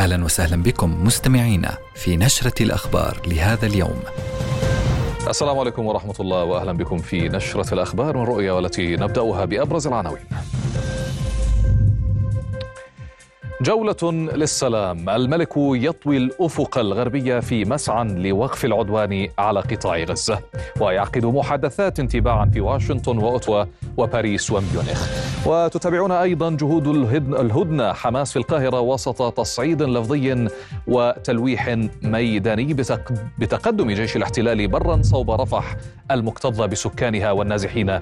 أهلا وسهلا بكم مستمعينا في نشرة الأخبار لهذا اليوم. السلام عليكم ورحمة الله واهلا بكم في نشرة الأخبار من رؤيا والتي نبدأها بأبرز العناوين. جولة للسلام. الملك يطوي الأفق الغربي في مسعى لوقف العدوان على قطاع غزة. ويعقد محادثات تباعا في واشنطن وأوتوا وباريس وميونخ. وتتابعون أيضا جهود الهدنة. حماس في القاهرة وسط تصعيد لفظي وتلويح ميداني بتقدم جيش الاحتلال برا صوب رفح المكتظة بسكانها والنازحين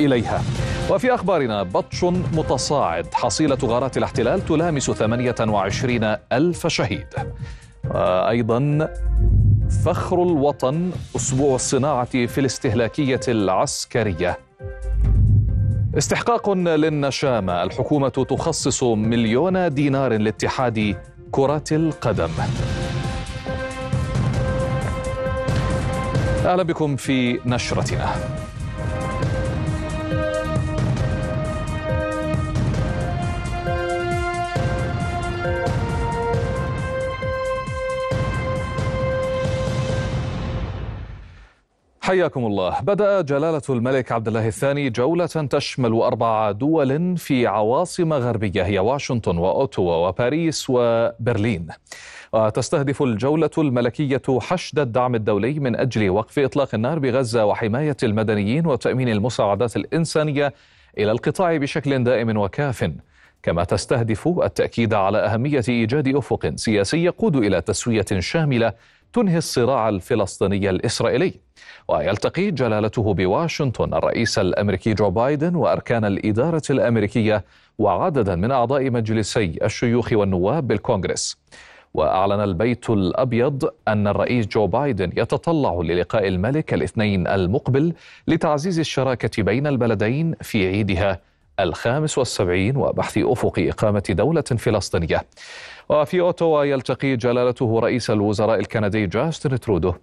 إليها. وفي أخبارنا بطش متصاعد. حصيلة غارات الاحتلال تلامس 28 ألف شهيد. أيضا فخر الوطن أسبوع الصناعة في الاستهلاكية العسكرية. استحقاق للنشامة. الحكومة تخصص مليون دينار لاتحاد كرة القدم. أهلا بكم في نشرتنا. حياكم الله. بدأ جلالة الملك عبد الله الثاني جولة تشمل أربع دول في عواصم غربية هي واشنطن وأوتوا وباريس وبرلين. وتستهدف الجولة الملكية حشد الدعم الدولي من أجل وقف إطلاق النار بغزة وحماية المدنيين وتأمين المساعدات الإنسانية إلى القطاع بشكل دائم وكاف. كما تستهدف التأكيد على أهمية إيجاد أفق سياسي يقود إلى تسوية شاملة تنهي الصراع الفلسطيني الإسرائيلي. ويلتقي جلالته بواشنطن الرئيس الأمريكي جو بايدن وأركان الإدارة الأمريكية وعددا من أعضاء مجلسي الشيوخ والنواب بالكونغرس. وأعلن البيت الأبيض أن الرئيس جو بايدن يتطلع للقاء الملك الاثنين المقبل لتعزيز الشراكة بين البلدين في عيدها الخامس والسبعين وبحث أفق إقامة دولة فلسطينية. وفي أوتوا يلتقي جلالته رئيس الوزراء الكندي جاستن ترودو.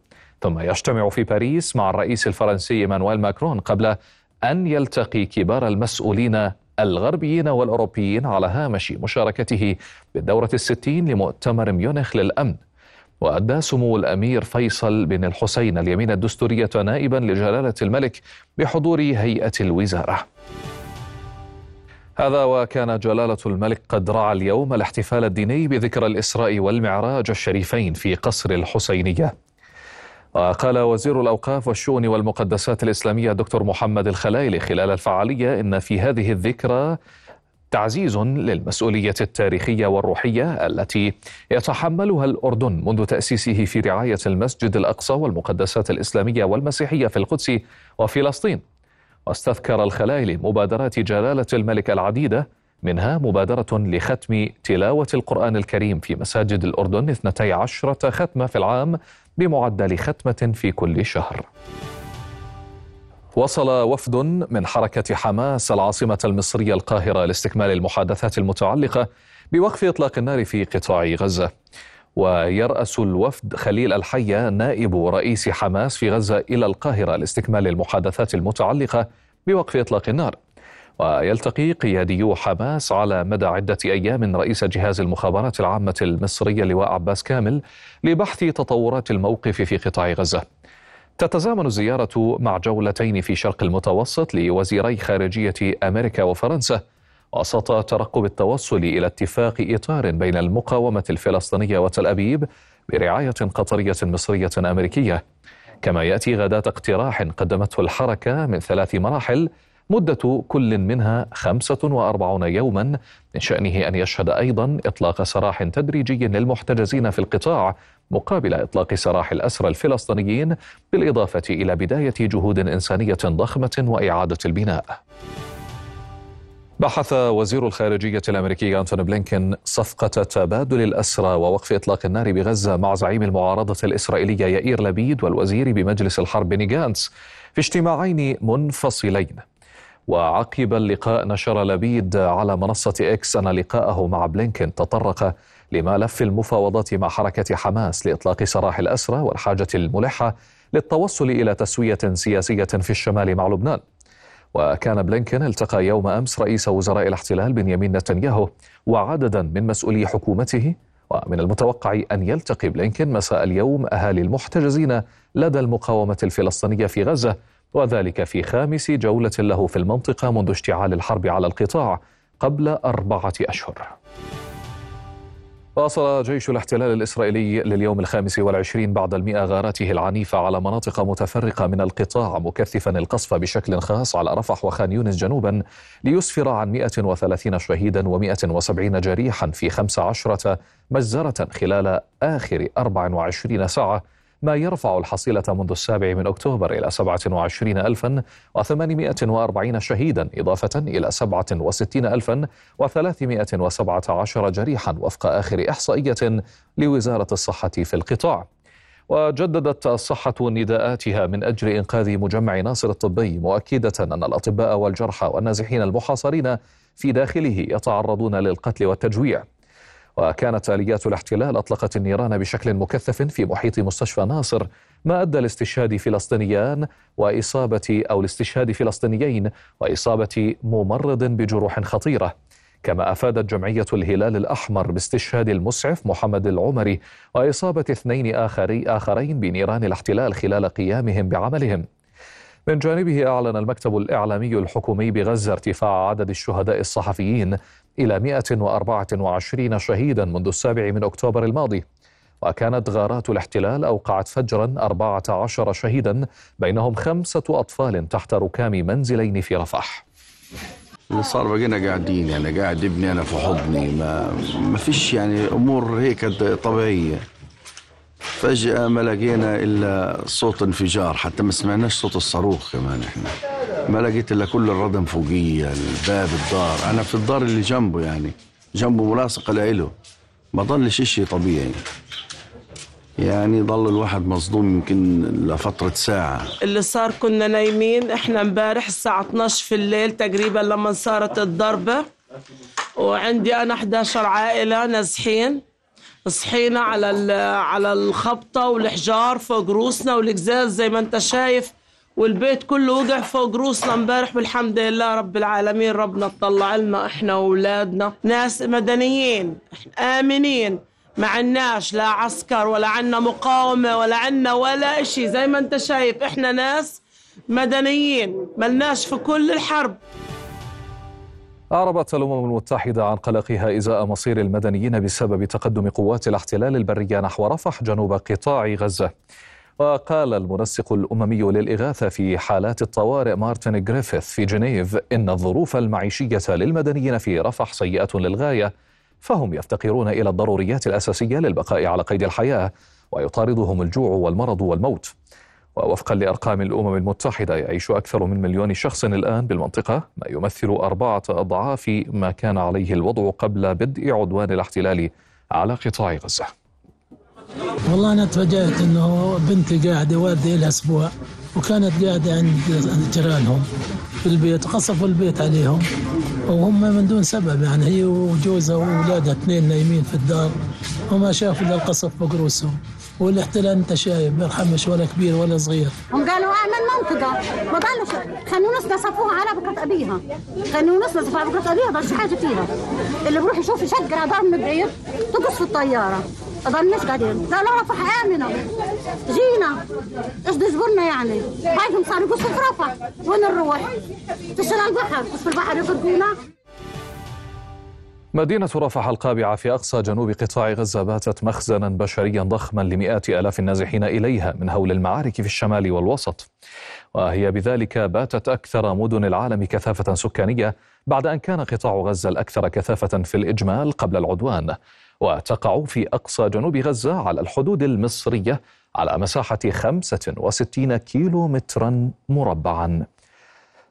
ثم يجتمع في باريس مع الرئيس الفرنسي إيمانويل ماكرون قبل أن يلتقي كبار المسؤولين الغربيين والأوروبيين على هامش مشاركته بالدورة الستين لمؤتمر ميونخ للأمن. وأدى سمو الأمير فيصل بن الحسين اليمين الدستورية نائبا لجلالة الملك بحضور هيئة الوزارة. هذا وكان جلالة الملك قد رعى اليوم الاحتفال الديني بذكرى الإسراء والمعراج الشريفين في قصر الحسينية. وقال وزير الأوقاف والشؤون والمقدسات الإسلامية دكتور محمد الخلايلي خلال الفعالية إن في هذه الذكرى تعزيز للمسؤولية التاريخية والروحية التي يتحملها الأردن منذ تأسيسه في رعاية المسجد الأقصى والمقدسات الإسلامية والمسيحية في القدس وفلسطين. واستذكر الخلايلي مبادرات جلالة الملك العديدة منها مبادرة لختم تلاوة القرآن الكريم في مساجد الأردن 12 ختمة في العام بمعدل ختمة في كل شهر. وصل وفد من حركة حماس العاصمة المصرية القاهرة لاستكمال المحادثات المتعلقة بوقف إطلاق النار في قطاع غزة. ويرأس الوفد خليل الحية نائب رئيس حماس في غزة إلى القاهرة لاستكمال المحادثات المتعلقة بوقف إطلاق النار. ويلتقي قياديو حماس على مدى عدة أيام رئيس جهاز المخابرات العامة المصرية لواء عباس كامل لبحث تطورات الموقف في قطاع غزة تتزامن الزيارة مع جولتين في شرق المتوسط لوزيري خارجية أمريكا وفرنسا وسط ترقب التوصل إلى اتفاق إطار بين المقاومة الفلسطينية وتل أبيب برعاية قطرية مصرية أمريكية كما يأتي غداة اقتراح قدمته الحركة من ثلاث مراحل مدة كل منها 45 يوما من شأنه أن يشهد أيضا إطلاق سراح تدريجي للمحتجزين في القطاع مقابل إطلاق سراح الأسرى الفلسطينيين بالإضافة إلى بداية جهود إنسانية ضخمة وإعادة البناء. بحث وزير الخارجية الأمريكي أنتوني بلينكين صفقة تبادل الأسرى ووقف إطلاق النار بغزة مع زعيم المعارضة الإسرائيلية يائير لبيد والوزير بمجلس الحرب بني جانتس في اجتماعين منفصلين. وعقب اللقاء نشر لبيد على منصة إكس أن لقاءه مع بلينكين تطرق لملف المفاوضات مع حركة حماس لإطلاق سراح الأسرى والحاجة الملحة للتوصل إلى تسوية سياسية في الشمال مع لبنان. وكان بلينكين التقى يوم أمس رئيس وزراء الاحتلال بنيامين نتنياهو وعددا من مسؤولي حكومته ومن المتوقع أن يلتقي بلينكن مساء اليوم أهالي المحتجزين لدى المقاومة الفلسطينية في غزة وذلك في خامس جولة له في المنطقة منذ اشتعال الحرب على القطاع قبل أربعة أشهر. واصل جيش الاحتلال الإسرائيلي لليوم الخامس والعشرين بعد المئة غاراته العنيفة على مناطق متفرقة من القطاع مكثفا القصف بشكل خاص على رفح وخان يونس جنوبا ليسفر عن 130 شهيدا و170 جريحا في 15 مجزرة خلال آخر 24 ساعة. ما يرفع الحصيلة منذ السابع من أكتوبر إلى 27840 شهيدا إضافة إلى 67317 جريحا وفق آخر إحصائية لوزارة الصحة في القطاع. وجددت الصحة نداءاتها من أجل إنقاذ مجمع ناصر الطبي مؤكدة أن الأطباء والجرحى والنازحين المحاصرين في داخله يتعرضون للقتل والتجويع. وكانت آليات الاحتلال أطلقت النيران بشكل مكثف في محيط مستشفى ناصر ما أدى لاستشهاد فلسطينيان وإصابة أو لاستشهاد فلسطينيين وإصابة ممرض بجروح خطيرة. كما أفادت جمعية الهلال الأحمر باستشهاد المسعف محمد العمري وإصابة اثنين آخري آخرين بنيران الاحتلال خلال قيامهم بعملهم. من جانبه أعلن المكتب الإعلامي الحكومي بغزة ارتفاع عدد الشهداء الصحفيين إلى 124 شهيدا منذ السابع من أكتوبر الماضي. وكانت غارات الاحتلال أوقعت فجرا 14 شهيدا بينهم خمسة أطفال تحت ركام منزلين في رفح. صار بقينا قاعدين يعني قاعد ابني أنا في حضني ما ما فيش يعني أمور هيك طبيعية. فجأة ما لقينا إلا صوت انفجار حتى ما سمعناش صوت الصاروخ كمان إحنا. ما لقيت إلا كل الردم فوقية الباب الدار. أنا في الدار اللي جنبه يعني جنبه ملاصقة لإله. ما ضلش شيء طبيعي. يعني ضل الواحد مصدوم يمكن لفترة ساعة. اللي صار كنا نايمين إحنا امبارح الساعة 12 في الليل تقريبا لما صارت الضربة. وعندي أنا 11 عائلة نازحين. صحينا على على الخبطة والحجار فوق روسنا والقزاز زي ما انت شايف والبيت كله وقع فوق روسنا امبارح والحمد لله رب العالمين. ربنا طلع لنا إحنا واولادنا ناس مدنيين آمنين ما عناش لا عسكر ولا عنا مقاومة ولا عنا ولا إشي. زي ما انت شايف إحنا ناس مدنيين ملناش في كل الحرب. أعربت الأمم المتحدة عن قلقها إزاء مصير المدنيين بسبب تقدم قوات الاحتلال البرية نحو رفح جنوب قطاع غزة. وقال المنسق الأممي للإغاثة في حالات الطوارئ مارتن جريفيث في جنيف إن الظروف المعيشية للمدنيين في رفح سيئة للغاية فهم يفتقرون إلى الضروريات الأساسية للبقاء على قيد الحياة ويطاردهم الجوع والمرض والموت. ووفقا لأرقام الأمم المتحدة يعيش أكثر من مليون شخص الآن بالمنطقة ما يمثل أربعة أضعاف ما كان عليه الوضع قبل بدء عدوان الاحتلال على قطاع غزة. والله أنا تفاجأت أنه بنتي قاعدة والدي لها أسبوع وكانت قاعدة عند جيرانهم في البيت قصفوا البيت عليهم وهم من دون سبب يعني هي وجوزها وأولادها اثنين نايمين في الدار وما شافوا إلا القصف فوق رؤوسهم والاحتلال انت شايف بيرحمش ولا كبير ولا صغير. هم قالوا اعمل منطقة. ما ضلش خلوا نص نصفوها على بكرة أبيها. خلوا نص نصفوها على بكرة أبيها ضلش حاجة فيها. اللي بروح يشوف يشقر ضرب من بعيد تقص في الطيارة. ضلناش قاعدين قالوا رفح آمنة. جينا. إيش تجبرنا يعني؟ هايهم صاروا يقصوا في رفح. وين نروح؟ تشيل البحر. في البحر يفرقونا مدينة رفح القابعة في أقصى جنوب قطاع غزة باتت مخزنا بشريا ضخما لمئات آلاف النازحين إليها من هول المعارك في الشمال والوسط. وهي بذلك باتت أكثر مدن العالم كثافة سكانية بعد أن كان قطاع غزة الأكثر كثافة في الإجمال قبل العدوان. وتقع في أقصى جنوب غزة على الحدود المصرية على مساحة 65 كيلو مترا مربعا.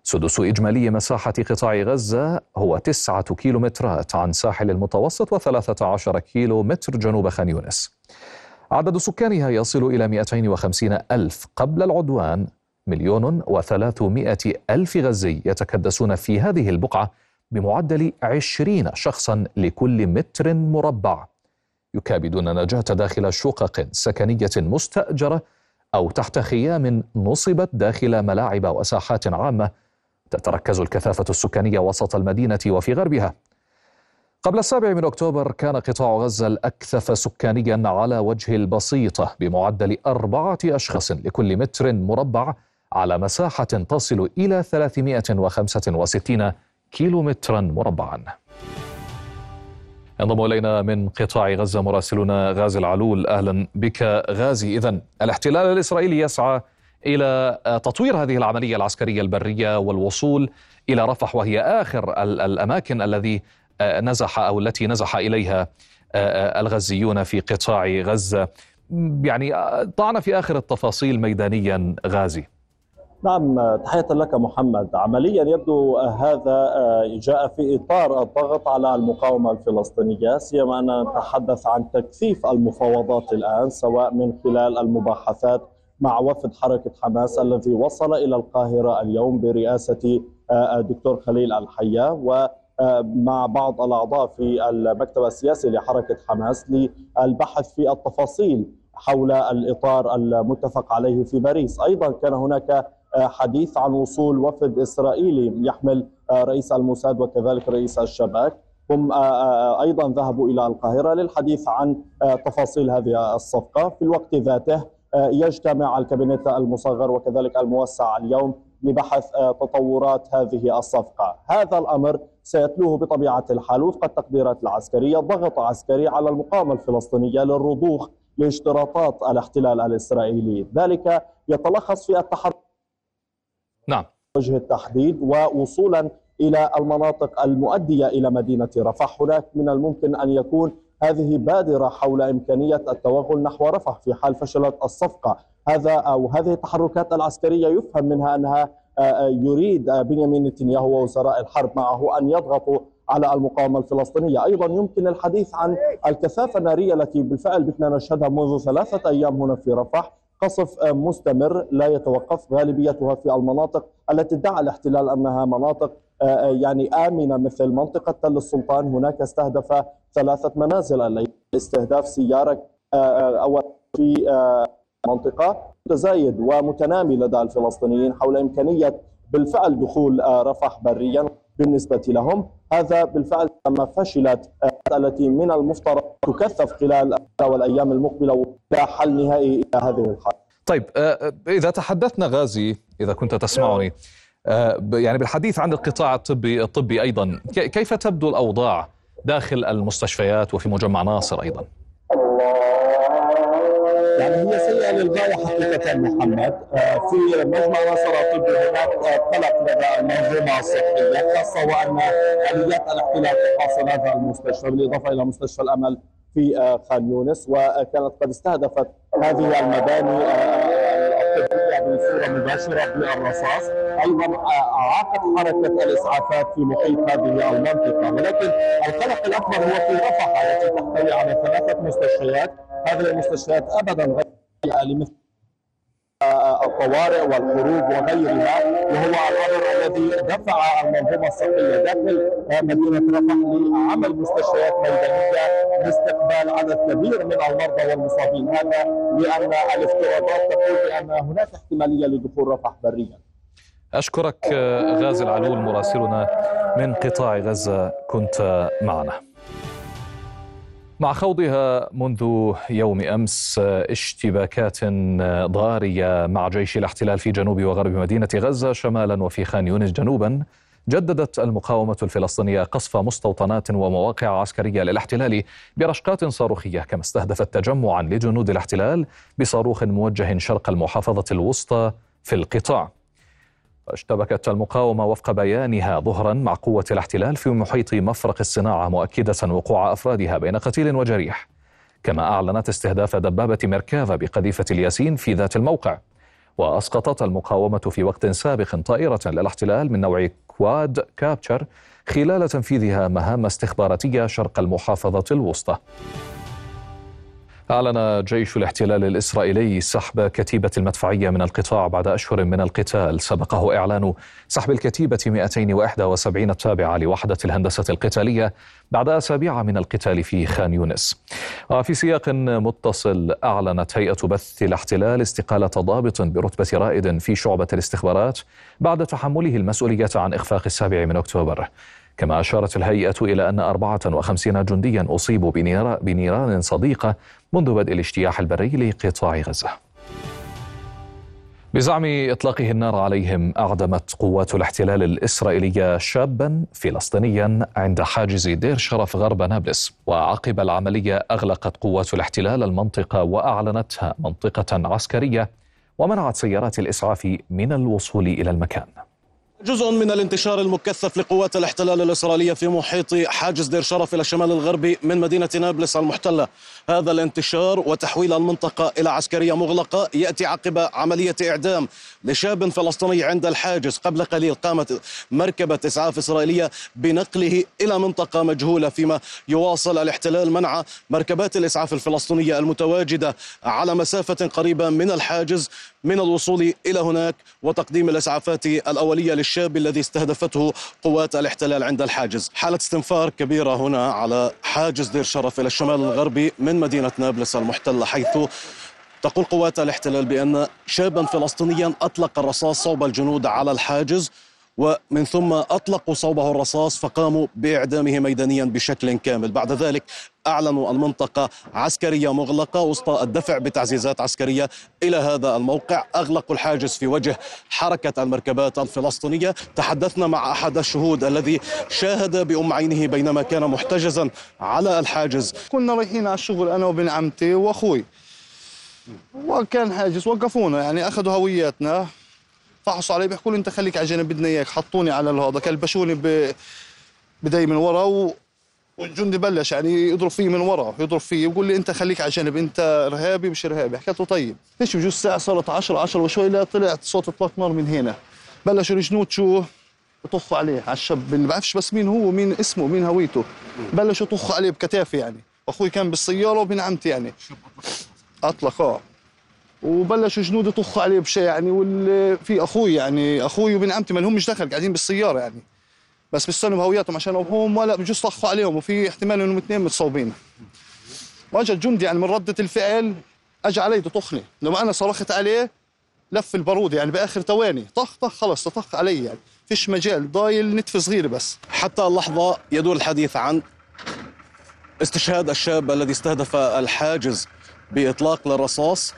سدس إجمالي مساحة قطاع غزة هو تسعة كيلومترات عن ساحل المتوسط وثلاثة عشر كيلو متر جنوب خان يونس. عدد سكانها يصل إلى 250 ألف قبل العدوان. مليون وثلاثمائة ألف غزي يتكدسون في هذه البقعة بمعدل عشرين شخصا لكل متر مربع. يكابدون نجاة داخل شقق سكنية مستأجرة أو تحت خيام نصبت داخل ملاعب وساحات عامة تتركز الكثافة السكانية وسط المدينة وفي غربها. قبل السابع من أكتوبر كان قطاع غزة الأكثف سكانيا على وجه البسيطة بمعدل أربعة أشخاص لكل متر مربع على مساحة تصل إلى 365 كيلو مترا مربعا. ينضم إلينا من قطاع غزة مراسلنا غازي العلول. أهلا بك غازي. إذا الاحتلال الإسرائيلي يسعى إلى تطوير هذه العملية العسكرية البرية والوصول إلى رفح وهي آخر الأماكن الذي نزح أو التي نزح إليها الغزيون في قطاع غزة. يعني طعن في آخر التفاصيل ميدانيا غازي. نعم تحية لك محمد. عمليا يبدو هذا جاء في إطار الضغط على المقاومة الفلسطينية سيما أننا نتحدث عن تكثيف المفاوضات الآن سواء من خلال المباحثات مع وفد حركة حماس الذي وصل إلى القاهرة اليوم برئاسة الدكتور خليل الحيا ومع بعض الأعضاء في المكتب السياسي لحركة حماس للبحث في التفاصيل حول الإطار المتفق عليه في باريس. أيضا كان هناك حديث عن وصول وفد إسرائيلي يحمل رئيس الموساد وكذلك رئيس الشباك. هم أيضا ذهبوا إلى القاهرة للحديث عن تفاصيل هذه الصفقة. في الوقت ذاته يجتمع الكابينت المصغر وكذلك الموسع اليوم لبحث تطورات هذه الصفقة. هذا الأمر سيتلوه بطبيعة الحال وفق التقديرات العسكرية ضغط عسكري على المقاومة الفلسطينية للرضوخ لاشتراطات الاحتلال الإسرائيلي. ذلك يتلخص في التحرك نعم. وجه التحديد ووصولا إلى المناطق المؤدية إلى مدينة رفح. هناك من الممكن أن يكون هذه بادرة حول إمكانية التوغل نحو رفح في حال فشلت الصفقة. هذا أو هذه التحركات العسكرية يفهم منها أنها يريد بنيامين نتنياهو ووزراء الحرب معه أن يضغطوا على المقاومة الفلسطينية. أيضا يمكن الحديث عن الكثافة النارية التي بالفعل بتنا نشهدها منذ ثلاثة أيام هنا في رفح. قصف مستمر لا يتوقف. غالبيتها في المناطق التي ادعى الاحتلال أنها مناطق يعني آمنة مثل منطقة تل السلطان. هناك استهدف ثلاثة منازل استهداف سيارة أو في منطقة متزايد ومتنامي لدى الفلسطينيين حول إمكانية بالفعل دخول رفح بريا بالنسبة لهم. هذا بالفعل لما فشلت التي من المفترض تكثف خلال والأيام المقبلة إلى حل نهائي إلى هذه الحال طيب إذا تحدثنا غازي إذا كنت تسمعني يعني بالحديث عن القطاع الطبي الطبي أيضا كيف تبدو الأوضاع داخل المستشفيات وفي مجمع ناصر أيضا؟ يعني هي سيئة للغاية حقيقة محمد. في مجمع ناصر الطبي هناك قلق لدى المنظومة الصحية خاصة وأن آليات الاحتلال تحاصر هذا المستشفى بالإضافة إلى مستشفى الأمل في خان يونس وكانت قد استهدفت هذه المباني الطبية بصورة مباشرة بالرصاص أيضا أعاقت حركة الإسعافات في محيط هذه المنطقة ولكن القلق الأكبر هو في رفح التي تحتوي على ثلاثة مستشفيات. هذه المستشفيات أبدا غير لمثل الطوارئ والحروب وغيرها وهو الامر الذي دفع المنظومة الصحية داخل مدينة رفح لعمل مستشفيات ميدانية لاستقبال عدد كبير من المرضى والمصابين هذا لأن الافتراضات تقول بأن هناك احتمالية لدخول رفح بريا. أشكرك غازي العلول مراسلنا من قطاع غزة كنت معنا. مع خوضها منذ يوم أمس اشتباكات ضارية مع جيش الاحتلال في جنوب وغرب مدينة غزة شمالا وفي خان يونس جنوبا جددت المقاومة الفلسطينية قصف مستوطنات ومواقع عسكرية للاحتلال برشقات صاروخية كما استهدفت تجمعا لجنود الاحتلال بصاروخ موجه شرق المحافظة الوسطى في القطاع. اشتبكت المقاومة وفق بيانها ظهرا مع قوة الاحتلال في محيط مفرق الصناعة مؤكدة وقوع أفرادها بين قتيل وجريح. كما أعلنت استهداف دبابة ميركافا بقذيفة الياسين في ذات الموقع. وأسقطت المقاومة في وقت سابق طائرة للاحتلال من نوع كواد كابتشر خلال تنفيذها مهام استخباراتية شرق المحافظة الوسطى. أعلن جيش الاحتلال الإسرائيلي سحب كتيبة المدفعية من القطاع بعد أشهر من القتال. سبقه إعلان سحب الكتيبة 271 التابعة لوحدة الهندسة القتالية بعد أسابيع من القتال في خان يونس. وفي سياق متصل أعلنت هيئة بث الاحتلال استقالة ضابط برتبة رائد في شعبة الاستخبارات بعد تحمله المسؤولية عن إخفاق السابع من أكتوبر. كما أشارت الهيئة إلى أن 54 جنديا أصيبوا بنيران صديقة منذ بدء الاجتياح البري لقطاع غزة. بزعم إطلاقه النار عليهم أعدمت قوات الاحتلال الإسرائيلية شابا فلسطينيا عند حاجز دير شرف غرب نابلس. وعقب العملية أغلقت قوات الاحتلال المنطقة وأعلنتها منطقة عسكرية ومنعت سيارات الإسعاف من الوصول إلى المكان. جزء من الانتشار المكثف لقوات الاحتلال الإسرائيلية في محيط حاجز دير شرف إلى الشمال الغربي من مدينة نابلس المحتلة. هذا الانتشار وتحويل المنطقة إلى عسكرية مغلقة يأتي عقب عملية إعدام لشاب فلسطيني عند الحاجز. قبل قليل قامت مركبة إسعاف إسرائيلية بنقله إلى منطقة مجهولة فيما يواصل الاحتلال منع مركبات الإسعاف الفلسطينية المتواجدة على مسافة قريبة من الحاجز من الوصول إلى هناك وتقديم الإسعافات الأولية للشاب الذي استهدفته قوات الاحتلال عند الحاجز. حالة استنفار كبيرة هنا على حاجز دير شرف إلى الشمال الغربي من مدينة نابلس المحتلة حيث تقول قوات الاحتلال بأن شابا فلسطينيا أطلق الرصاص صوب الجنود على الحاجز. ومن ثم أطلقوا صوبه الرصاص فقاموا بإعدامه ميدانيا بشكل كامل. بعد ذلك أعلنوا المنطقة عسكرية مغلقة وسط الدفع بتعزيزات عسكرية إلى هذا الموقع. أغلقوا الحاجز في وجه حركة المركبات الفلسطينية. تحدثنا مع أحد الشهود الذي شاهد بأم عينه بينما كان محتجزا على الحاجز. كنا رايحين على الشغل أنا وابن عمتي وأخوي. وكان حاجز وقفونا يعني أخذوا هوياتنا. فحصوا علي بيحكوا لي أنت خليك على جنب بدنا إياك حطوني على هذا كلبشوني ب بدي من ورا و... والجندي بلش يعني يضرب فيه من ورا يضرب فيه يقول لي أنت خليك على جنب أنت إرهابي مش إرهابي. حكيت له طيب. ليش بجوز الساعة صارت 10 10 وشوي لا طلعت صوت اطلاق نار من هنا. بلشوا الجنود شو؟ يطخوا عليه على الشاب اللي بعرفش بس مين هو مين اسمه مين هويته. بلشوا يطخوا عليه بكتافي يعني. أخوي كان بالسيارة وابن عمتي يعني. أطلق آه. وبلشوا جنود يطخوا عليه بشيء يعني واللي في أخوي يعني أخوي وبن عمتي ما لهمش دخل قاعدين بالسيارة يعني. بس بيستنوا بهوياتهم عشان هم ولا بجوز طخوا عليهم وفي احتمال إنهم اثنين متصوبين. واجى الجندي يعني من ردة الفعل أجى علي تطخني. لما أنا صرخت عليه لف البارود يعني بآخر ثواني طخ طخ خلص طخ علي يعني. فيش مجال ضايل نتف صغير بس. حتى اللحظه يدور الحديث عن استشهاد الشاب الذي استهدف الحاجز بإطلاق للرصاص.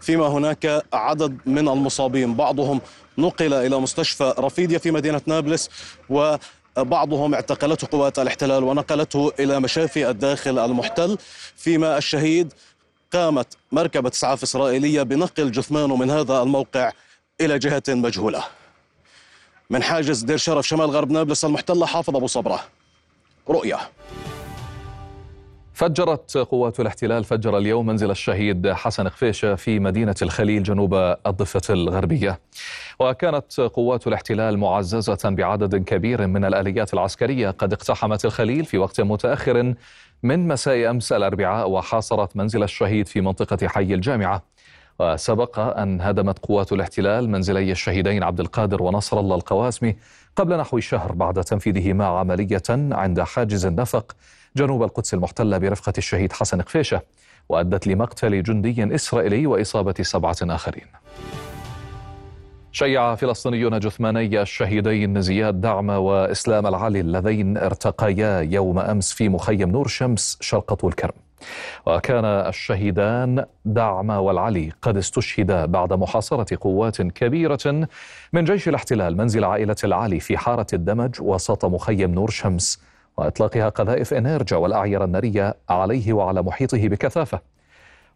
فيما هناك عدد من المصابين. بعضهم نقل إلى مستشفى رفيديا في مدينة نابلس وبعضهم اعتقلته قوات الاحتلال ونقلته إلى مشافي الداخل المحتل. فيما الشهيد قامت مركبة إسعاف إسرائيلية بنقل جثمانه من هذا الموقع إلى جهة مجهولة. من حاجز دير شرف شمال غرب نابلس المحتلة حافظ أبو صبرة. رؤية فجرت قوات الاحتلال فجر اليوم منزل الشهيد حسن خفيشة في مدينة الخليل جنوب الضفة الغربية. وكانت قوات الاحتلال معززة بعدد كبير من الآليات العسكرية قد اقتحمت الخليل في وقت متأخر من مساء أمس الأربعاء وحاصرت منزل الشهيد في منطقة حي الجامعة. وسبق أن هدمت قوات الاحتلال منزلي الشهيدين عبد القادر ونصر الله القواسمي قبل نحو شهر بعد تنفيذهما عملية عند حاجز النفق جنوب القدس المحتلة برفقة الشهيد حسن قفيشة وأدت لمقتل جندي إسرائيلي وإصابة سبعة آخرين. شيع فلسطينيون جثماني الشهيدين زياد دعمة وإسلام العلي اللذين ارتقيا يوم أمس في مخيم نور شمس شرق طول كرم وكان الشهيدان دعمة والعلي قد استشهدا بعد محاصرة قوات كبيرة من جيش الاحتلال منزل عائلة العلي في حارة الدمج وسط مخيم نور شمس. وإطلاقها قذائف إنيرجا والأعيرة النارية عليه وعلى محيطه بكثافة.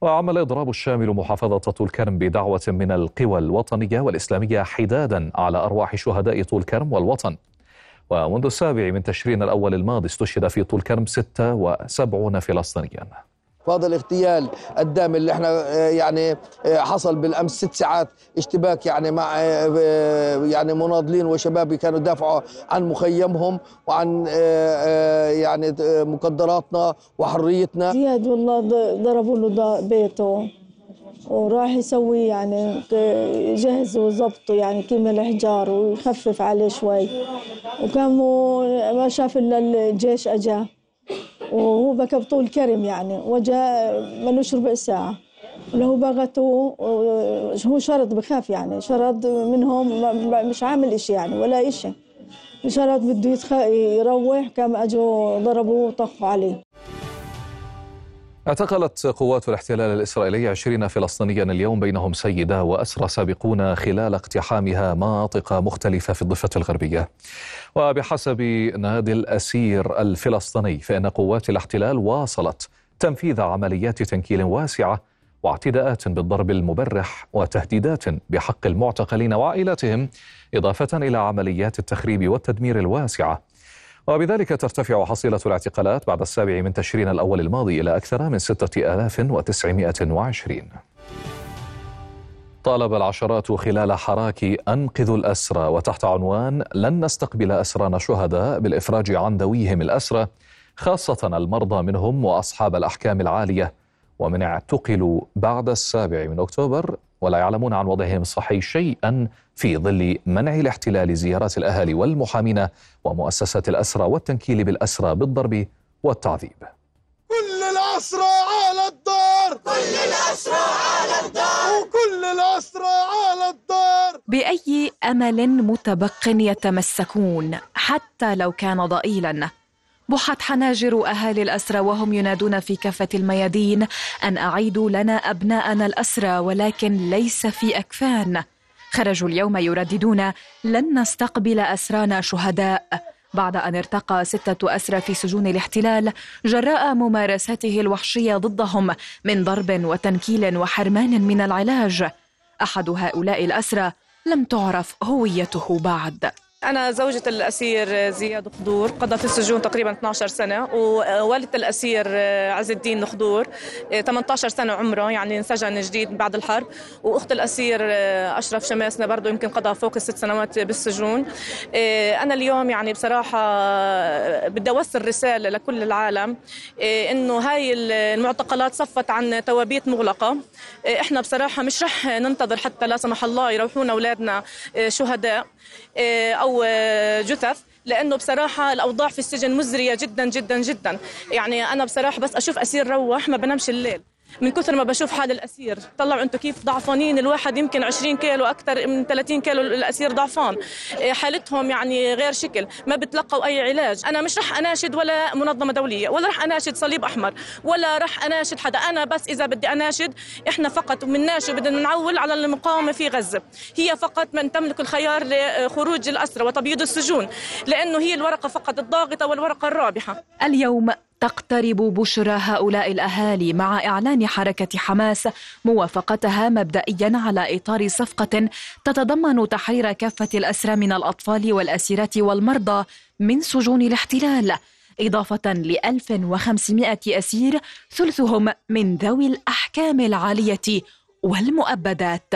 وعمل الإضراب الشامل محافظة طول كرم بدعوة من القوى الوطنية والإسلامية حدادا على أرواح شهداء طول كرم والوطن. ومنذ السابع من تشرين الأول الماضي استشهد في طول كرم 76 فلسطينيا. فهذا الاغتيال الدامي اللي إحنا آه، يعني آه، حصل بالأمس ست ساعات اشتباك يعني مع آه، يعني مناضلين وشباب كانوا يدافعوا عن مخيمهم وعن يعني مقدراتنا وحريتنا. زياد والله ضربوا له بيته وراح يسوي يعني جهز وظبطه يعني كيما الحجار ويخفف عليه شوي. وكان ما شاف إلا الجيش أجاه. وهو بكى بطول كرم يعني وجاء ملوش ربع ساعة له بغته هو شرد بخاف يعني شرد منهم مش عامل إشي يعني ولا إشي إشارات بده. يروح كم أجوا ضربوه وطفوا عليه اعتقلت قوات الاحتلال الإسرائيلي عشرين فلسطينيا اليوم بينهم سيدة وأسرى سابقون خلال اقتحامها مناطق مختلفة في الضفة الغربية. وبحسب نادي الأسير الفلسطيني فإن قوات الاحتلال واصلت تنفيذ عمليات تنكيل واسعة واعتداءات بالضرب المبرح وتهديدات بحق المعتقلين وعائلاتهم إضافة إلى عمليات التخريب والتدمير الواسعة وبذلك ترتفع حصيلة الاعتقالات بعد السابع من تشرين الأول الماضي إلى أكثر من 6920 طالب العشرات خلال حراك أنقذوا الأسرى وتحت عنوان لن نستقبل أسرانا شهداء بالإفراج عن ذويهم الأسرى خاصة المرضى منهم وأصحاب الأحكام العالية. ومن اعتقلوا بعد السابع من أكتوبر ولا يعلمون عن وضعهم الصحي شيئا في ظل منع الاحتلال زيارات الأهالي والمحامين ومؤسسات الأسرى والتنكيل بالأسرى بالضرب والتعذيب. كل الأسرى على الدار! كل الأسرى على الدار! وكل الأسرى على الدار! بأي أمل متبق يتمسكون حتى لو كان ضئيلا؟ بحت حناجر أهالي الأسرى وهم ينادون في كافة الميادين أن أعيدوا لنا أبناءنا الأسرى ولكن ليس في أكفان. خرجوا اليوم يرددون لن نستقبل أسرانا شهداء. بعد أن ارتقى ستة أسرى في سجون الاحتلال جراء ممارساته الوحشية ضدهم من ضرب وتنكيل وحرمان من العلاج. أحد هؤلاء الأسرى لم تعرف هويته بعد. أنا زوجة الأسير زياد خضور قضى في السجون تقريبا 12 سنة ووالدة الأسير عز الدين خضور 18 سنة عمره يعني انسجن جديد بعد الحرب. وأخت الأسير أشرف شماسنا برضه يمكن قضى فوق الست سنوات بالسجون. أنا اليوم يعني بصراحة بدي أوصل رسالة لكل العالم إنه هاي المعتقلات صفت عن توابيت مغلقة. إحنا بصراحة مش رح ننتظر حتى لا سمح الله يروحونا أولادنا شهداء. أو جثث لأنه بصراحة الأوضاع في السجن مزرية جدا جدا جدا. يعني أنا بصراحة بس أشوف أسير روح ما بنامش الليل. من كثر ما بشوف حال الأسير. طلعوا أنتم كيف ضعفانين؟ الواحد يمكن 20 كيلو أكثر من 30 كيلو الأسير ضعفان. حالتهم يعني غير شكل ما بتلقوا أي علاج. أنا مش رح أناشد ولا منظمة دولية ولا رح أناشد صليب أحمر ولا رح أناشد حدا. أنا بس إذا بدي أناشد إحنا فقط بنناشد بدنا نعول على المقاومة في غزة. هي فقط من تملك الخيار لخروج الأسرى وتبييض السجون لأنه هي الورقة فقط الضاغطة والورقة الرابحة. اليوم تقترب بشرى هؤلاء الأهالي مع إعلان حركة حماس موافقتها مبدئيا على إطار صفقة تتضمن تحرير كافة الأسرى من الأطفال والأسيرات والمرضى من سجون الاحتلال إضافة ل 1500 أسير ثلثهم من ذوي الأحكام العالية والمؤبدات.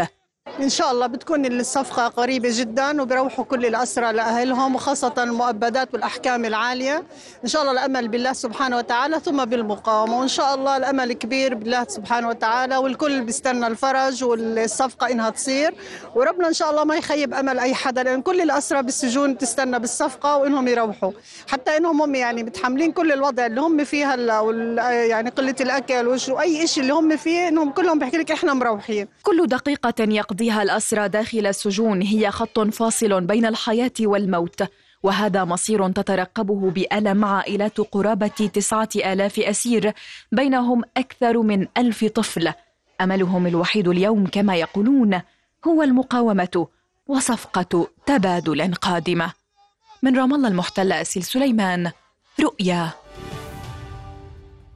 إن شاء الله بتكون الصفقة قريبة جدا وبروحوا كل الأسرى لأهلهم وخاصة المؤبدات والأحكام العالية. إن شاء الله الأمل بالله سبحانه وتعالى ثم بالمقاومة. وإن شاء الله الأمل كبير بالله سبحانه وتعالى والكل بيستنى الفرج والصفقة إنها تصير. وربنا إن شاء الله ما يخيب أمل أي حدا لأن كل الأسرى بالسجون تستنى بالصفقة وإنهم يروحوا. حتى إنهم هم يعني متحملين كل الوضع اللي هم فيه هلا يعني قلة الأكل وأي شيء اللي هم فيه إنهم كلهم بيحكي لك إحنا مروحين. كل دقيقة يقضي يقضيها الأسرى داخل السجون. هي خط فاصل بين الحياة والموت وهذا مصير تترقبه بألم عائلات قرابة تسعة آلاف أسير. بينهم أكثر من ألف طفل. أملهم الوحيد اليوم كما يقولون هو المقاومة وصفقة تبادل قادمة. من رام الله المحتلة أسيل سليمان رؤيا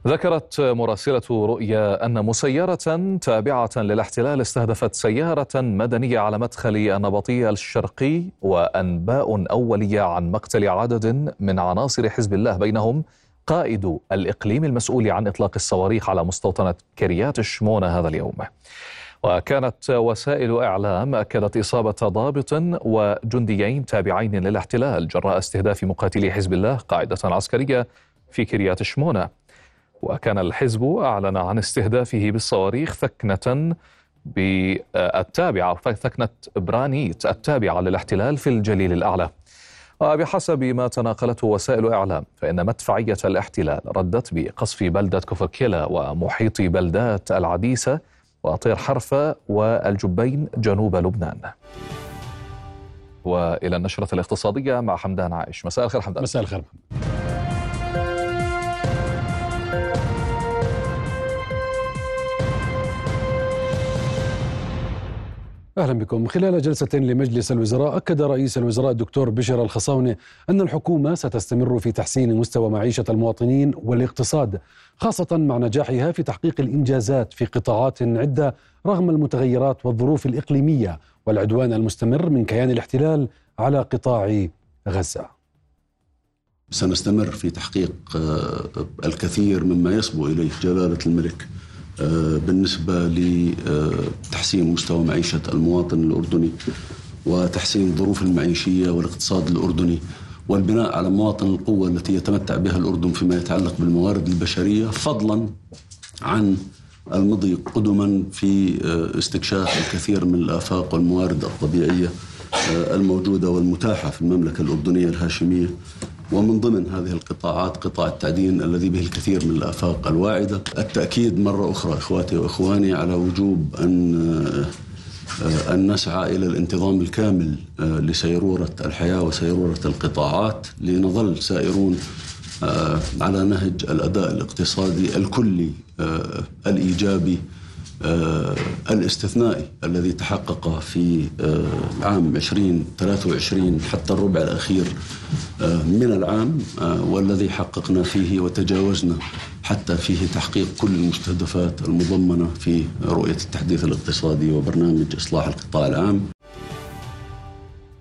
ذكرت مراسلة رؤيا أن مسيرة تابعة للاحتلال استهدفت سيارة مدنية على مدخل النبطية الشرقي وأنباء أولية عن مقتل عدد من عناصر حزب الله بينهم قائد الإقليم المسؤول عن إطلاق الصواريخ على مستوطنة كريات الشمونة هذا اليوم. وكانت وسائل إعلام أكدت إصابة ضابط وجنديين تابعين للاحتلال جراء استهداف مقاتلي حزب الله قاعدة عسكرية في كريات شمونة وكان الحزب أعلن عن استهدافه بالصواريخ ثكنة بالتابعة ثكنة برانيت التابعة للاحتلال في الجليل الأعلى. وبحسب ما تناقلته وسائل إعلام فإن مدفعية الاحتلال ردت بقصف بلدة كوفركيلا ومحيط بلدات العديسة وطير حرفة والجبين جنوب لبنان. وإلى النشرة الاقتصادية مع حمدان عائش مساء الخير حمدان. مساء الخير أهلا بكم. خلال جلسة لمجلس الوزراء أكد رئيس الوزراء الدكتور بشر الخصاونه أن الحكومة ستستمر في تحسين مستوى معيشة المواطنين والاقتصاد خاصة مع نجاحها في تحقيق الإنجازات في قطاعات عدة رغم المتغيرات والظروف الإقليمية والعدوان المستمر من كيان الاحتلال على قطاع غزة. سنستمر في تحقيق آه، الكثير مما يصبو إليه جلالة الملك. بالنسبة لتحسين مستوى معيشة المواطن الأردني وتحسين الظروف المعيشية والاقتصاد الأردني والبناء على مواطن القوة التي يتمتع بها الأردن فيما يتعلق بالموارد البشرية فضلا عن المضي قدما في آه، استكشاف الكثير من الآفاق والموارد الطبيعية آه، الموجودة والمتاحة في المملكة الأردنية الهاشمية. ومن ضمن هذه القطاعات قطاع التعدين الذي به الكثير من الآفاق الواعدة التأكيد مرة أخرى إخواتي وإخواني على وجوب أن أن نسعى إلى الانتظام الكامل لسيرورة الحياة وسيرورة القطاعات لنظل سائرون على نهج الأداء الاقتصادي الكلي الإيجابي آه، الاستثنائي الذي تحقق في آه، عام 2023 حتى الربع الأخير آه، من العام والذي حققنا فيه وتجاوزنا حتى فيه تحقيق كل المستهدفات المضمنة في رؤية التحديث الاقتصادي وبرنامج إصلاح القطاع العام.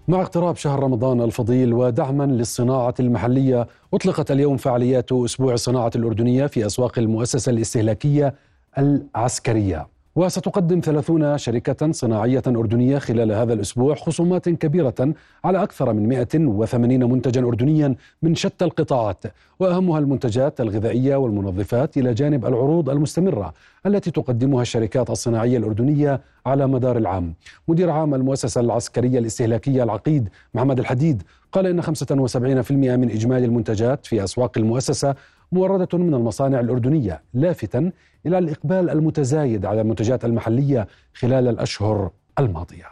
مع اقتراب شهر رمضان الفضيل ودعما للصناعة المحلية أطلقت اليوم فعاليات أسبوع الصناعة الأردنية في أسواق المؤسسة الاستهلاكية العسكرية. وستقدم ثلاثون شركة صناعية أردنية خلال هذا الأسبوع خصومات كبيرة على أكثر من 180 منتجا أردنيا من شتى القطاعات. وأهمها المنتجات الغذائية والمنظفات إلى جانب العروض المستمرة التي تقدمها الشركات الصناعية الأردنية على مدار العام. مدير عام المؤسسة العسكرية الاستهلاكية العقيد محمد الحديد قال إن 75% من إجمالي المنتجات في أسواق المؤسسة موردة من المصانع الأردنية لافتا إلى الإقبال المتزايد على المنتجات المحلية خلال الأشهر الماضية.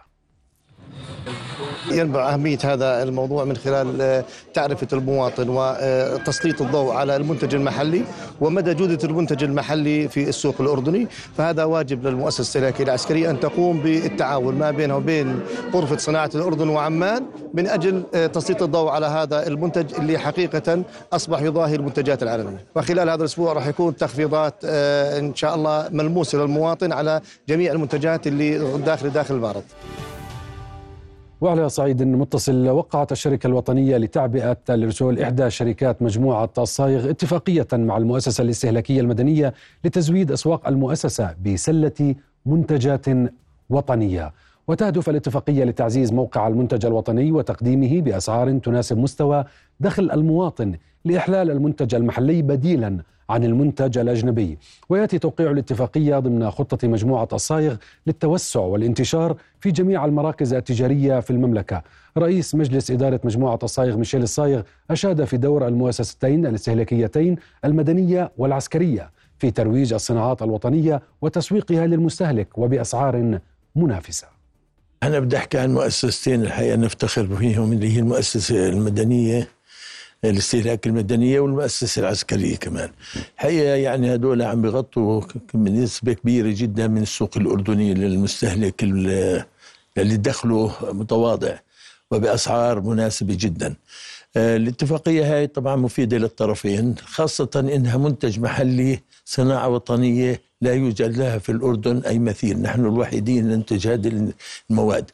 ينبع أهمية هذا الموضوع من خلال آه، تعرفة المواطن وتسليط الضوء على المنتج المحلي ومدى جودة المنتج المحلي في السوق الأردني. فهذا واجب للمؤسسة الاستهلاكية العسكرية أن تقوم بالتعاون ما بينها وبين غرفة صناعة الأردن وعمان من أجل آه، تسليط الضوء على هذا المنتج اللي حقيقة أصبح يضاهي المنتجات العالمية. وخلال هذا الأسبوع راح يكون تخفيضات آه، إن شاء الله ملموسة للمواطن على جميع المنتجات اللي داخل داخل المعرض وعلى صعيد متصل وقعت الشركة الوطنية لتعبئة الرسول إحدى شركات مجموعة الصايغ اتفاقية مع المؤسسة الاستهلاكية المدنية لتزويد أسواق المؤسسة بسلة منتجات وطنية. وتهدف الاتفاقية لتعزيز موقع المنتج الوطني وتقديمه بأسعار تناسب مستوى دخل المواطن لإحلال المنتج المحلي بديلا عن المنتج الأجنبي. ويأتي توقيع الاتفاقية ضمن خطة مجموعة الصايغ للتوسع والانتشار في جميع المراكز التجارية في المملكة. رئيس مجلس إدارة مجموعة الصايغ ميشيل الصايغ أشاد في دور المؤسستين الاستهلاكيتين المدنية والعسكرية في ترويج الصناعات الوطنية وتسويقها للمستهلك وبأسعار منافسة. أنا بدي أحكي عن مؤسستين الحقيقة نفتخر فيهم اللي هي المؤسسة المدنية الاستهلاك المدنية والمؤسسة العسكرية كمان. الحقيقة يعني هدول عم بيغطوا بنسبة كبيرة جدا من السوق الأردني للمستهلك اللي دخله متواضع وبأسعار مناسبة جدا. الاتفاقية هاي طبعا مفيدة للطرفين خاصة إنها منتج محلي صناعة وطنية لا يوجد لها في الأردن أي مثيل نحن الوحيدين ننتج هذه المواد.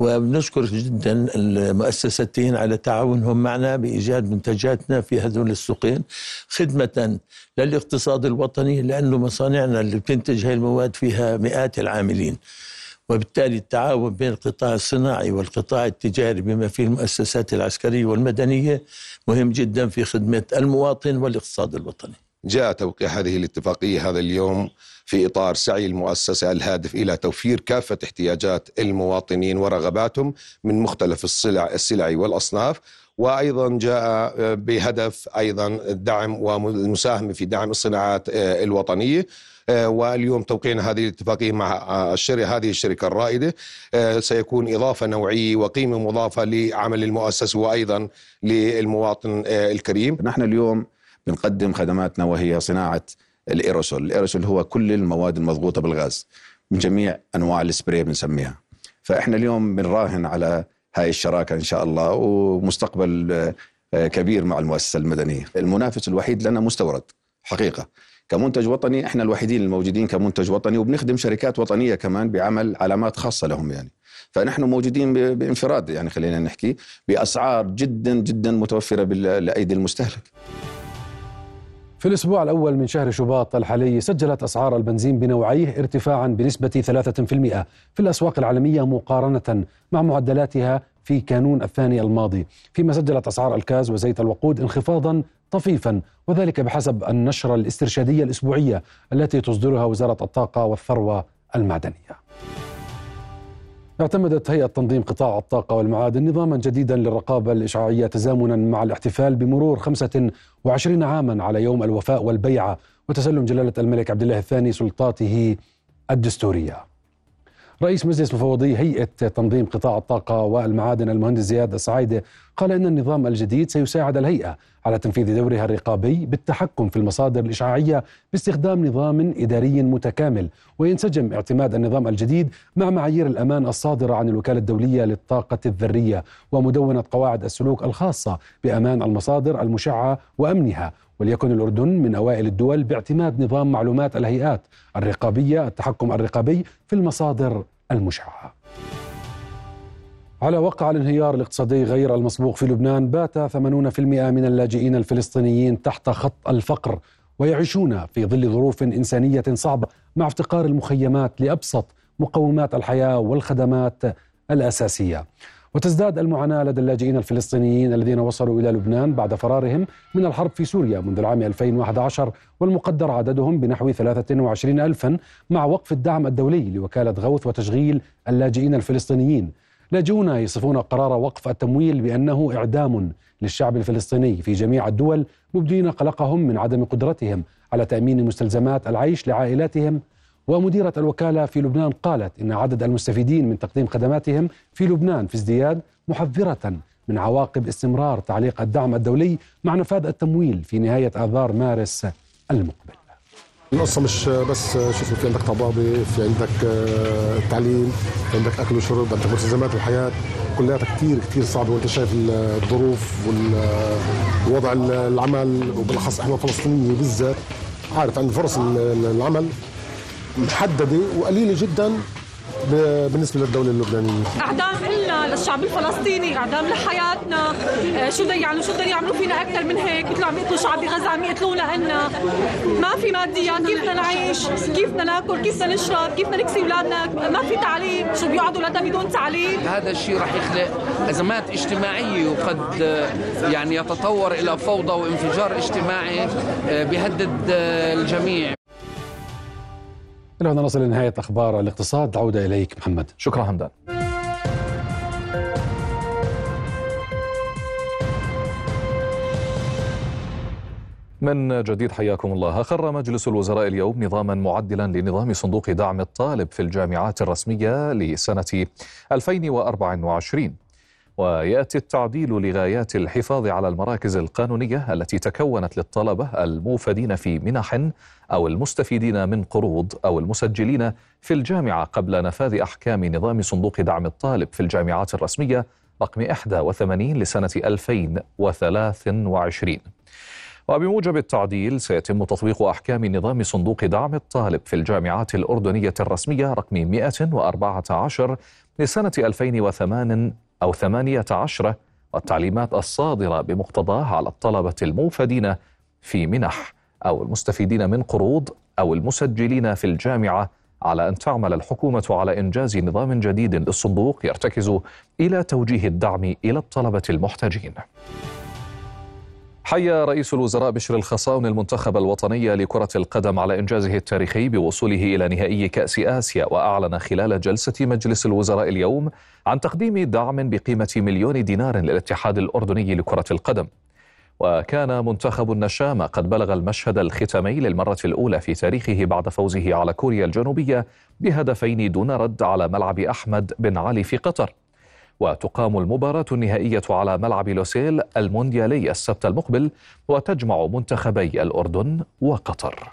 وبنشكر جدا المؤسستين على تعاونهم معنا بإيجاد منتجاتنا في هذول السوقين خدمة للاقتصاد الوطني لأنه مصانعنا اللي بتنتج هاي المواد فيها مئات العاملين. وبالتالي التعاون بين القطاع الصناعي والقطاع التجاري بما فيه المؤسسات العسكرية والمدنية مهم جدا في خدمة المواطن والاقتصاد الوطني. جاء توقيع هذه الاتفاقية هذا اليوم في إطار سعي المؤسسة الهادف إلى توفير كافة احتياجات المواطنين ورغباتهم من مختلف السلع السلع والأصناف وأيضا جاء بهدف أيضا الدعم والمساهمه في دعم الصناعات الوطنية واليوم توقيعنا هذه الاتفاقية مع الشركة هذه الشركة الرائدة سيكون إضافة نوعية وقيمة مضافة لعمل المؤسسه وأيضا للمواطن الكريم. نحن اليوم بنقدم خدماتنا وهي صناعة الإيروسول، الإيروسول هو كل المواد المضغوطة بالغاز من جميع أنواع السبراي بنسميها. فإحنا اليوم بنراهن على هاي الشراكة إن شاء الله ومستقبل كبير مع المؤسسة المدنية. المنافس الوحيد لنا مستورد حقيقة. كمنتج وطني إحنا الوحيدين الموجودين كمنتج وطني وبنخدم شركات وطنية كمان بعمل علامات خاصة لهم يعني. فنحن موجودين بانفراد يعني خلينا نحكي بأسعار جدا جدا متوفرة لأيدي المستهلك. في الأسبوع الأول من شهر شباط الحالي سجلت أسعار البنزين بنوعيه ارتفاعا بنسبة 3% في الأسواق العالمية مقارنة مع معدلاتها في كانون الثاني الماضي فيما سجلت أسعار الكاز وزيت الوقود انخفاضا طفيفا وذلك بحسب النشرة الاسترشادية الأسبوعية التي تصدرها وزارة الطاقة والثروة المعدنية. اعتمدت هيئة تنظيم قطاع الطاقة والمعادن نظاما جديدا للرقابة الإشعاعية تزامنا مع الاحتفال بمرور 25 عاما على يوم الوفاء والبيعة وتسلم جلالة الملك عبد الله الثاني سلطاته الدستورية. رئيس مجلس مفوضي هيئة تنظيم قطاع الطاقة والمعادن المهندس زياد السعايدة قال إن النظام الجديد سيساعد الهيئة على تنفيذ دورها الرقابي بالتحكم في المصادر الإشعاعية باستخدام نظام إداري متكامل وينسجم اعتماد النظام الجديد مع معايير الأمان الصادرة عن الوكالة الدولية للطاقة الذرية ومدونة قواعد السلوك الخاصة بأمان المصادر المشعة وأمنها. وليكن الأردن من أوائل الدول باعتماد نظام معلومات الهيئات الرقابية التحكم الرقابي في المصادر المشعة. على وقع الانهيار الاقتصادي غير المسبوق في لبنان بات 80% من اللاجئين الفلسطينيين تحت خط الفقر ويعيشون في ظل ظروف إنسانية صعبة مع افتقار المخيمات لأبسط مقومات الحياة والخدمات الأساسية. وتزداد المعاناة لدى اللاجئين الفلسطينيين الذين وصلوا إلى لبنان بعد فرارهم من الحرب في سوريا منذ العام 2011 والمقدر عددهم بنحو 23 ألفا مع وقف الدعم الدولي لوكالة غوث وتشغيل اللاجئين الفلسطينيين. لاجئون يصفون قرار وقف التمويل بأنه إعدام للشعب الفلسطيني في جميع الدول مبدين قلقهم من عدم قدرتهم على تأمين مستلزمات العيش لعائلاتهم ومديرة الوكالة في لبنان قالت إن عدد المستفيدين من تقديم خدماتهم في لبنان في ازدياد محذرة من عواقب استمرار تعليق الدعم الدولي مع نفاذ التمويل في نهاية آذار مارس المقبل. القصة مش بس شو اسمه في عندك طبابة في عندك آه، تعليم في عندك أكل وشرب عندك مستلزمات الحياة كلها كثير كثير صعبة وأنت شايف الظروف والوضع العمل وبالأخص إحنا الفلسطينيين بالذات عارف عند فرص العمل. محددة وقليلة جدا بالنسبة للدولة اللبنانية. أعدام لنا للشعب الفلسطيني أعدام لحياتنا. آه، شو بده يعملوا؟ شو بده يعملوا فينا أكثر من هيك؟ مثل عم يقتلوا شعب غزة عم يقتلونا إلنا. ما في ماديات كيف بدنا نعيش؟ كيف بدنا ناكل؟ كيف بدنا نشرب؟ كيف بدنا نكسي أولادنا؟ ما في تعليم. شو بيقعدوا أولادنا بدون تعليم؟ هذا الشيء راح يخلق أزمات اجتماعية وقد آه، يعني يتطور إلى فوضى وانفجار اجتماعي آه، بيهدد الجميع. إلى هنا نصل لنهاية أخبار الاقتصاد. عودة إليك محمد. شكرا همدان من جديد حياكم الله. أقر مجلس الوزراء اليوم نظاما معدلا لنظام صندوق دعم الطالب في الجامعات الرسمية لسنة 2024 ويأتي التعديل لغايات الحفاظ على المراكز القانونية التي تكونت للطلبة الموفدين في منح أو المستفيدين من قروض أو المسجلين في الجامعة قبل نفاذ أحكام نظام صندوق دعم الطالب في الجامعات الرسمية رقم 81 لسنة 2023 وبموجب التعديل سيتم تطبيق أحكام نظام صندوق دعم الطالب في الجامعات الأردنية الرسمية رقم 114 لسنة 2008 أو ثمانية عشرة والتعليمات الصادرة بمقتضاه على الطلبة الموفدين في منح أو المستفيدين من قروض أو المسجلين في الجامعة على أن تعمل الحكومة على إنجاز نظام جديد للصندوق يرتكز إلى توجيه الدعم إلى الطلبة المحتاجين. حيا رئيس الوزراء بشر الخصاون المنتخب الوطني لكرة القدم على إنجازه التاريخي بوصوله إلى نهائي كأس آسيا وأعلن خلال جلسة مجلس الوزراء اليوم عن تقديم دعم بقيمة مليون دينار للاتحاد الأردني لكرة القدم. وكان منتخب النشامة قد بلغ المشهد الختامي للمرة الأولى في تاريخه بعد فوزه على كوريا الجنوبية بهدفين دون رد على ملعب أحمد بن علي في قطر. وتقام المباراة النهائية على ملعب لوسيل المونديالي السبت المقبل وتجمع منتخبي الأردن وقطر.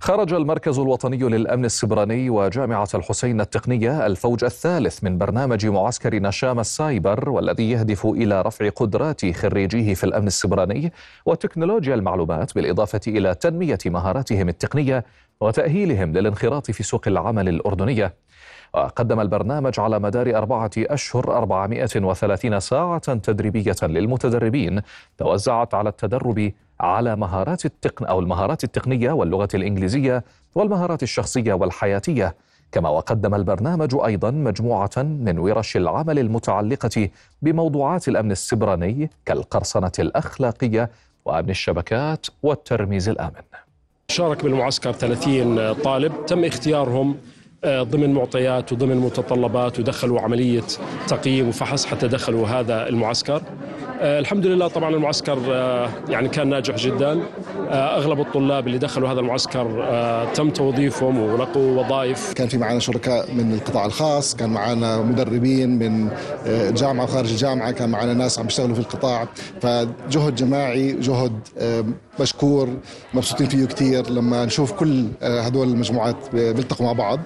خرج المركز الوطني للأمن السيبراني وجامعة الحسين التقنية الفوج الثالث من برنامج معسكر نشام السايبر والذي يهدف إلى رفع قدرات خريجيه في الأمن السيبراني وتكنولوجيا المعلومات بالإضافة إلى تنمية مهاراتهم التقنية وتأهيلهم للانخراط في سوق العمل الأردنية. وقدم البرنامج على مدار أربعة أشهر 430 ساعة تدريبية للمتدربين توزعت على التدرب على مهارات التقن أو المهارات التقنية واللغة الإنجليزية والمهارات الشخصية والحياتية. كما وقدم البرنامج أيضا مجموعة من ورش العمل المتعلقة بموضوعات الأمن السبراني كالقرصنة الأخلاقية وأمن الشبكات والترميز الآمن. شارك بالمعسكر 30 طالب تم اختيارهم ضمن معطيات وضمن متطلبات ودخلوا عملية تقييم وفحص حتى دخلوا هذا المعسكر. الحمد لله طبعا المعسكر يعني كان ناجح جدا. أغلب الطلاب اللي دخلوا هذا المعسكر تم توظيفهم ولقوا وظائف. كان في معنا شركاء من القطاع الخاص كان معنا مدربين من الجامعة وخارج الجامعة كان معنا ناس عم يشتغلوا في القطاع. فجهد جماعي جهد مشكور مبسوطين فيه كثير لما نشوف كل هدول المجموعات بيلتقوا مع بعض.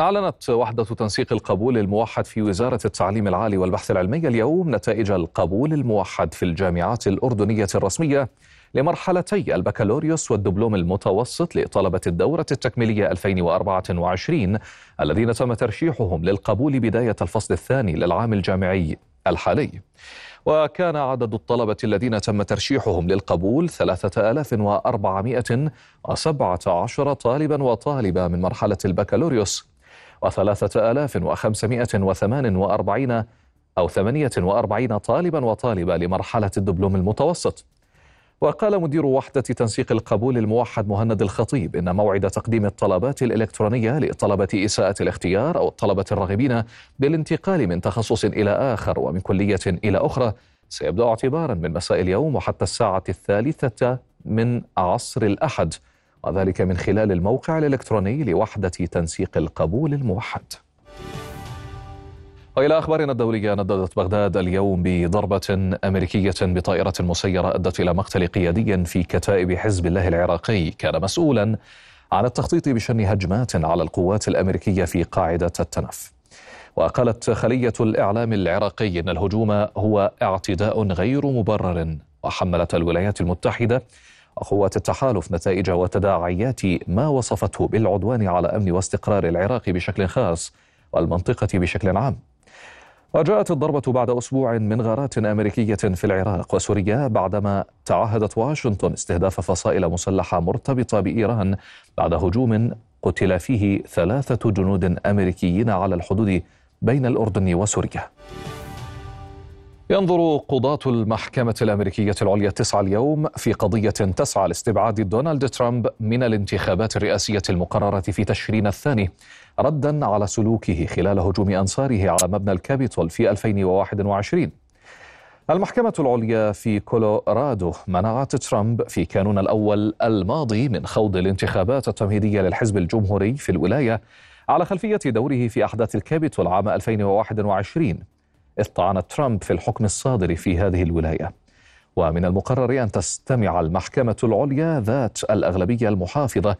أعلنت وحدة تنسيق القبول الموحد في وزارة التعليم العالي والبحث العلمي اليوم نتائج القبول الموحد في الجامعات الأردنية الرسمية لمرحلتي البكالوريوس والدبلوم المتوسط لطلبة الدورة التكميلية 2024 الذين تم ترشيحهم للقبول بداية الفصل الثاني للعام الجامعي الحالي. وكان عدد الطلبة الذين تم ترشيحهم للقبول 3417 طالبا وطالبة من مرحلة البكالوريوس وثلاثة آلاف وخمسمائة وثمان وأربعين أو ثمانية وأربعين طالبا وطالبة لمرحلة الدبلوم المتوسط. وقال مدير وحدة تنسيق القبول الموحد مهند الخطيب إن موعد تقديم الطلبات الإلكترونية لطلبة إساءة الاختيار أو الطلبة الراغبين بالانتقال من تخصص إلى آخر ومن كلية إلى أخرى سيبدأ اعتبارا من مساء اليوم وحتى الساعة الثالثة من عصر الأحد. وذلك من خلال الموقع الإلكتروني لوحدة تنسيق القبول الموحد. وإلى أخبارنا الدولية نددت بغداد اليوم بضربة أمريكية بطائرة مسيرة أدت إلى مقتل قيادي في كتائب حزب الله العراقي. كان مسؤولا عن التخطيط بشن هجمات على القوات الأمريكية في قاعدة التنف. وقالت خلية الإعلام العراقي أن الهجوم هو اعتداء غير مبرر وحملت الولايات المتحدة وقوات التحالف نتائج وتداعيات ما وصفته بالعدوان على أمن واستقرار العراق بشكل خاص والمنطقة بشكل عام. وجاءت الضربة بعد أسبوع من غارات أمريكية في العراق وسوريا بعدما تعهدت واشنطن استهداف فصائل مسلحة مرتبطة بإيران بعد هجوم قتل فيه ثلاثة جنود أمريكيين على الحدود بين الأردن وسوريا. ينظر قضاة المحكمة الأمريكية العليا التسعة اليوم في قضية تسعى لاستبعاد دونالد ترامب من الانتخابات الرئاسية المقررة في تشرين الثاني ردا على سلوكه خلال هجوم أنصاره على مبنى الكابيتول في 2021 المحكمة العليا في كولورادو منعت ترامب في كانون الأول الماضي من خوض الانتخابات التمهيدية للحزب الجمهوري في الولاية على خلفية دوره في أحداث الكابيتول عام 2021 إذ طعن ترامب في الحكم الصادر في هذه الولاية. ومن المقرر أن تستمع المحكمة العليا ذات الأغلبية المحافظة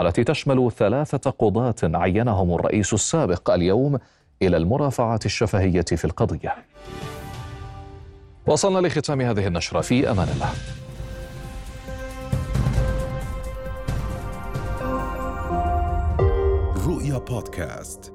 التي تشمل ثلاثة قضاة عينهم الرئيس السابق اليوم إلى المرافعات الشفهية في القضية. وصلنا لختام هذه النشرة. في أمان الله. رؤيا بودكاست.